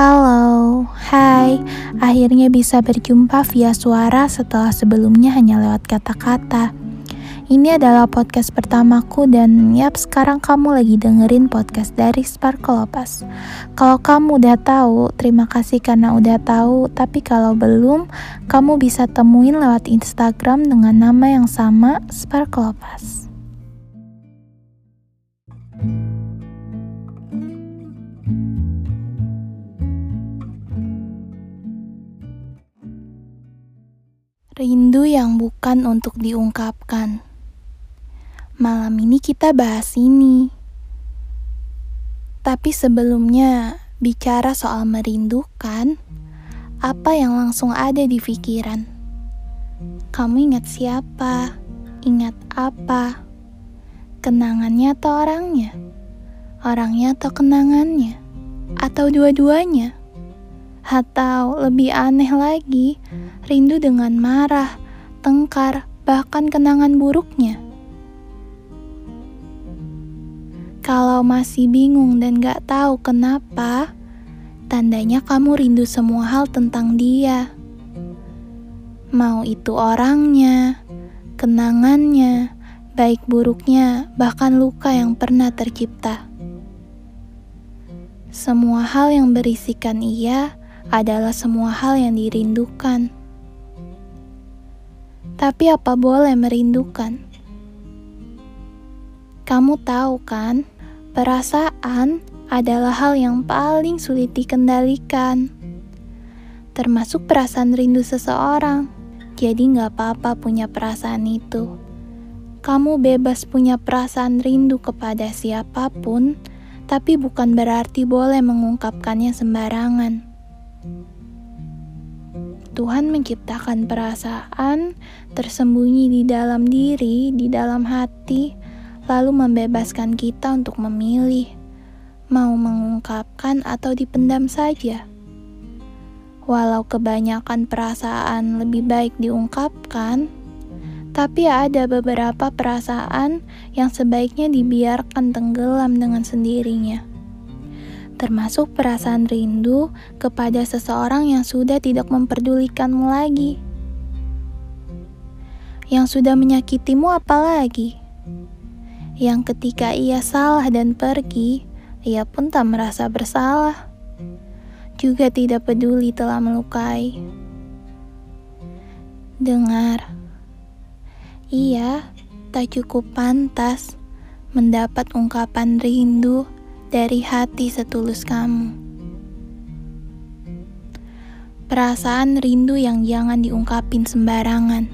Halo, hai. Akhirnya bisa berjumpa via suara setelah sebelumnya hanya lewat kata-kata. Ini adalah podcast pertamaku dan yap sekarang kamu lagi dengerin podcast dari Sparkle Opas. Kalau kamu udah tahu, terima kasih karena udah tahu. Tapi kalau belum, kamu bisa temuin lewat Instagram dengan nama yang sama, Sparkle Rindu yang bukan untuk diungkapkan. Malam ini kita bahas ini. Tapi sebelumnya bicara soal merindukan, apa yang langsung ada di pikiran? Kamu ingat siapa? Ingat apa? Kenangannya atau orangnya? Orangnya atau kenangannya? Atau dua-duanya? Atau lebih aneh lagi, rindu dengan marah, tengkar, bahkan kenangan buruknya. Kalau masih bingung dan gak tahu kenapa, tandanya kamu rindu semua hal tentang dia. Mau itu orangnya, kenangannya, baik buruknya, bahkan luka yang pernah tercipta. Semua hal yang berisikan ia adalah semua hal yang dirindukan. Tapi apa boleh merindukan? Kamu tahu kan, perasaan adalah hal yang paling sulit dikendalikan. Termasuk perasaan rindu seseorang. Jadi gak apa-apa punya perasaan itu. Kamu bebas punya perasaan rindu kepada siapa pun, tapi bukan berarti boleh mengungkapkannya sembarangan. Tuhan menciptakan perasaan tersembunyi di dalam diri, di dalam hati, lalu membebaskan kita untuk memilih mau mengungkapkan atau dipendam saja. Walau kebanyakan perasaan lebih baik diungkapkan, tapi ada beberapa perasaan yang sebaiknya dibiarkan tenggelam dengan sendirinya termasuk perasaan rindu kepada seseorang yang sudah tidak memperdulikanmu lagi. Yang sudah menyakitimu apalagi? Yang ketika ia salah dan pergi, ia pun tak merasa bersalah. Juga tidak peduli telah melukai. Dengar, ia tak cukup pantas mendapat ungkapan rindu dari hati setulus kamu. Perasaan rindu yang jangan diungkapin sembarangan.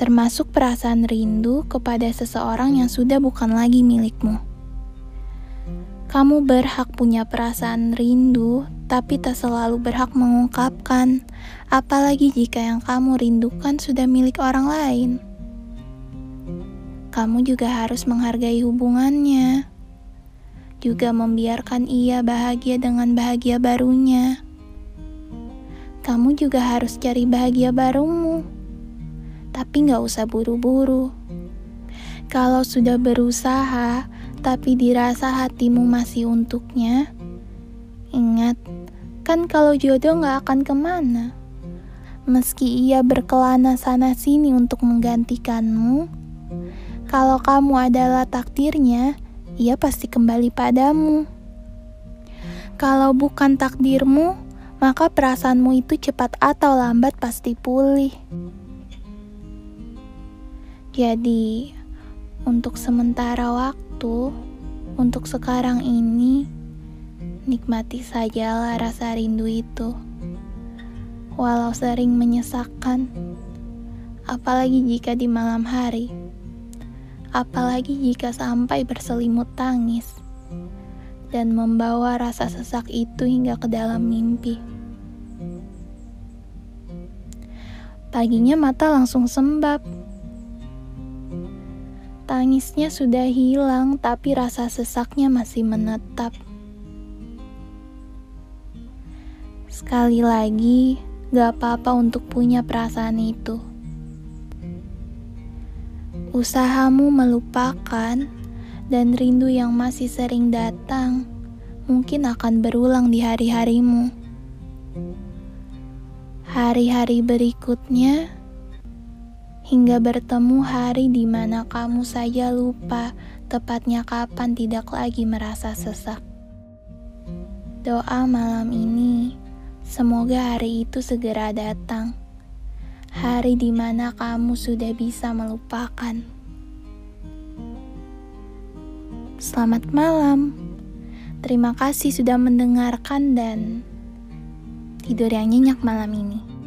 Termasuk perasaan rindu kepada seseorang yang sudah bukan lagi milikmu. Kamu berhak punya perasaan rindu, tapi tak selalu berhak mengungkapkan, apalagi jika yang kamu rindukan sudah milik orang lain kamu juga harus menghargai hubungannya, juga membiarkan ia bahagia dengan bahagia barunya. Kamu juga harus cari bahagia barumu, tapi gak usah buru-buru. Kalau sudah berusaha, tapi dirasa hatimu masih untuknya, ingat, kan kalau jodoh gak akan ke mana. Meski ia berkelana sana-sini untuk menggantikanmu, kalau kamu adalah takdirnya, ia pasti kembali padamu. Kalau bukan takdirmu, maka perasaanmu itu cepat atau lambat pasti pulih. Jadi, untuk sementara waktu, untuk sekarang ini, nikmati sajalah rasa rindu itu. Walau sering menyesakkan, apalagi jika di malam hari apalagi jika sampai berselimut tangis dan membawa rasa sesak itu hingga ke dalam mimpi. Paginya mata langsung sembab. Tangisnya sudah hilang, tapi rasa sesaknya masih menetap. Sekali lagi, gak apa-apa untuk punya perasaan itu usahamu melupakan, dan rindu yang masih sering datang mungkin akan berulang di hari-harimu. Hari-hari berikutnya, hingga bertemu hari di mana kamu saja lupa tepatnya kapan tidak lagi merasa sesak. Doa malam ini, semoga hari itu segera datang. Hari di mana kamu sudah bisa melupakan. Selamat malam. Terima kasih sudah mendengarkan dan tidur yang nyenyak malam ini.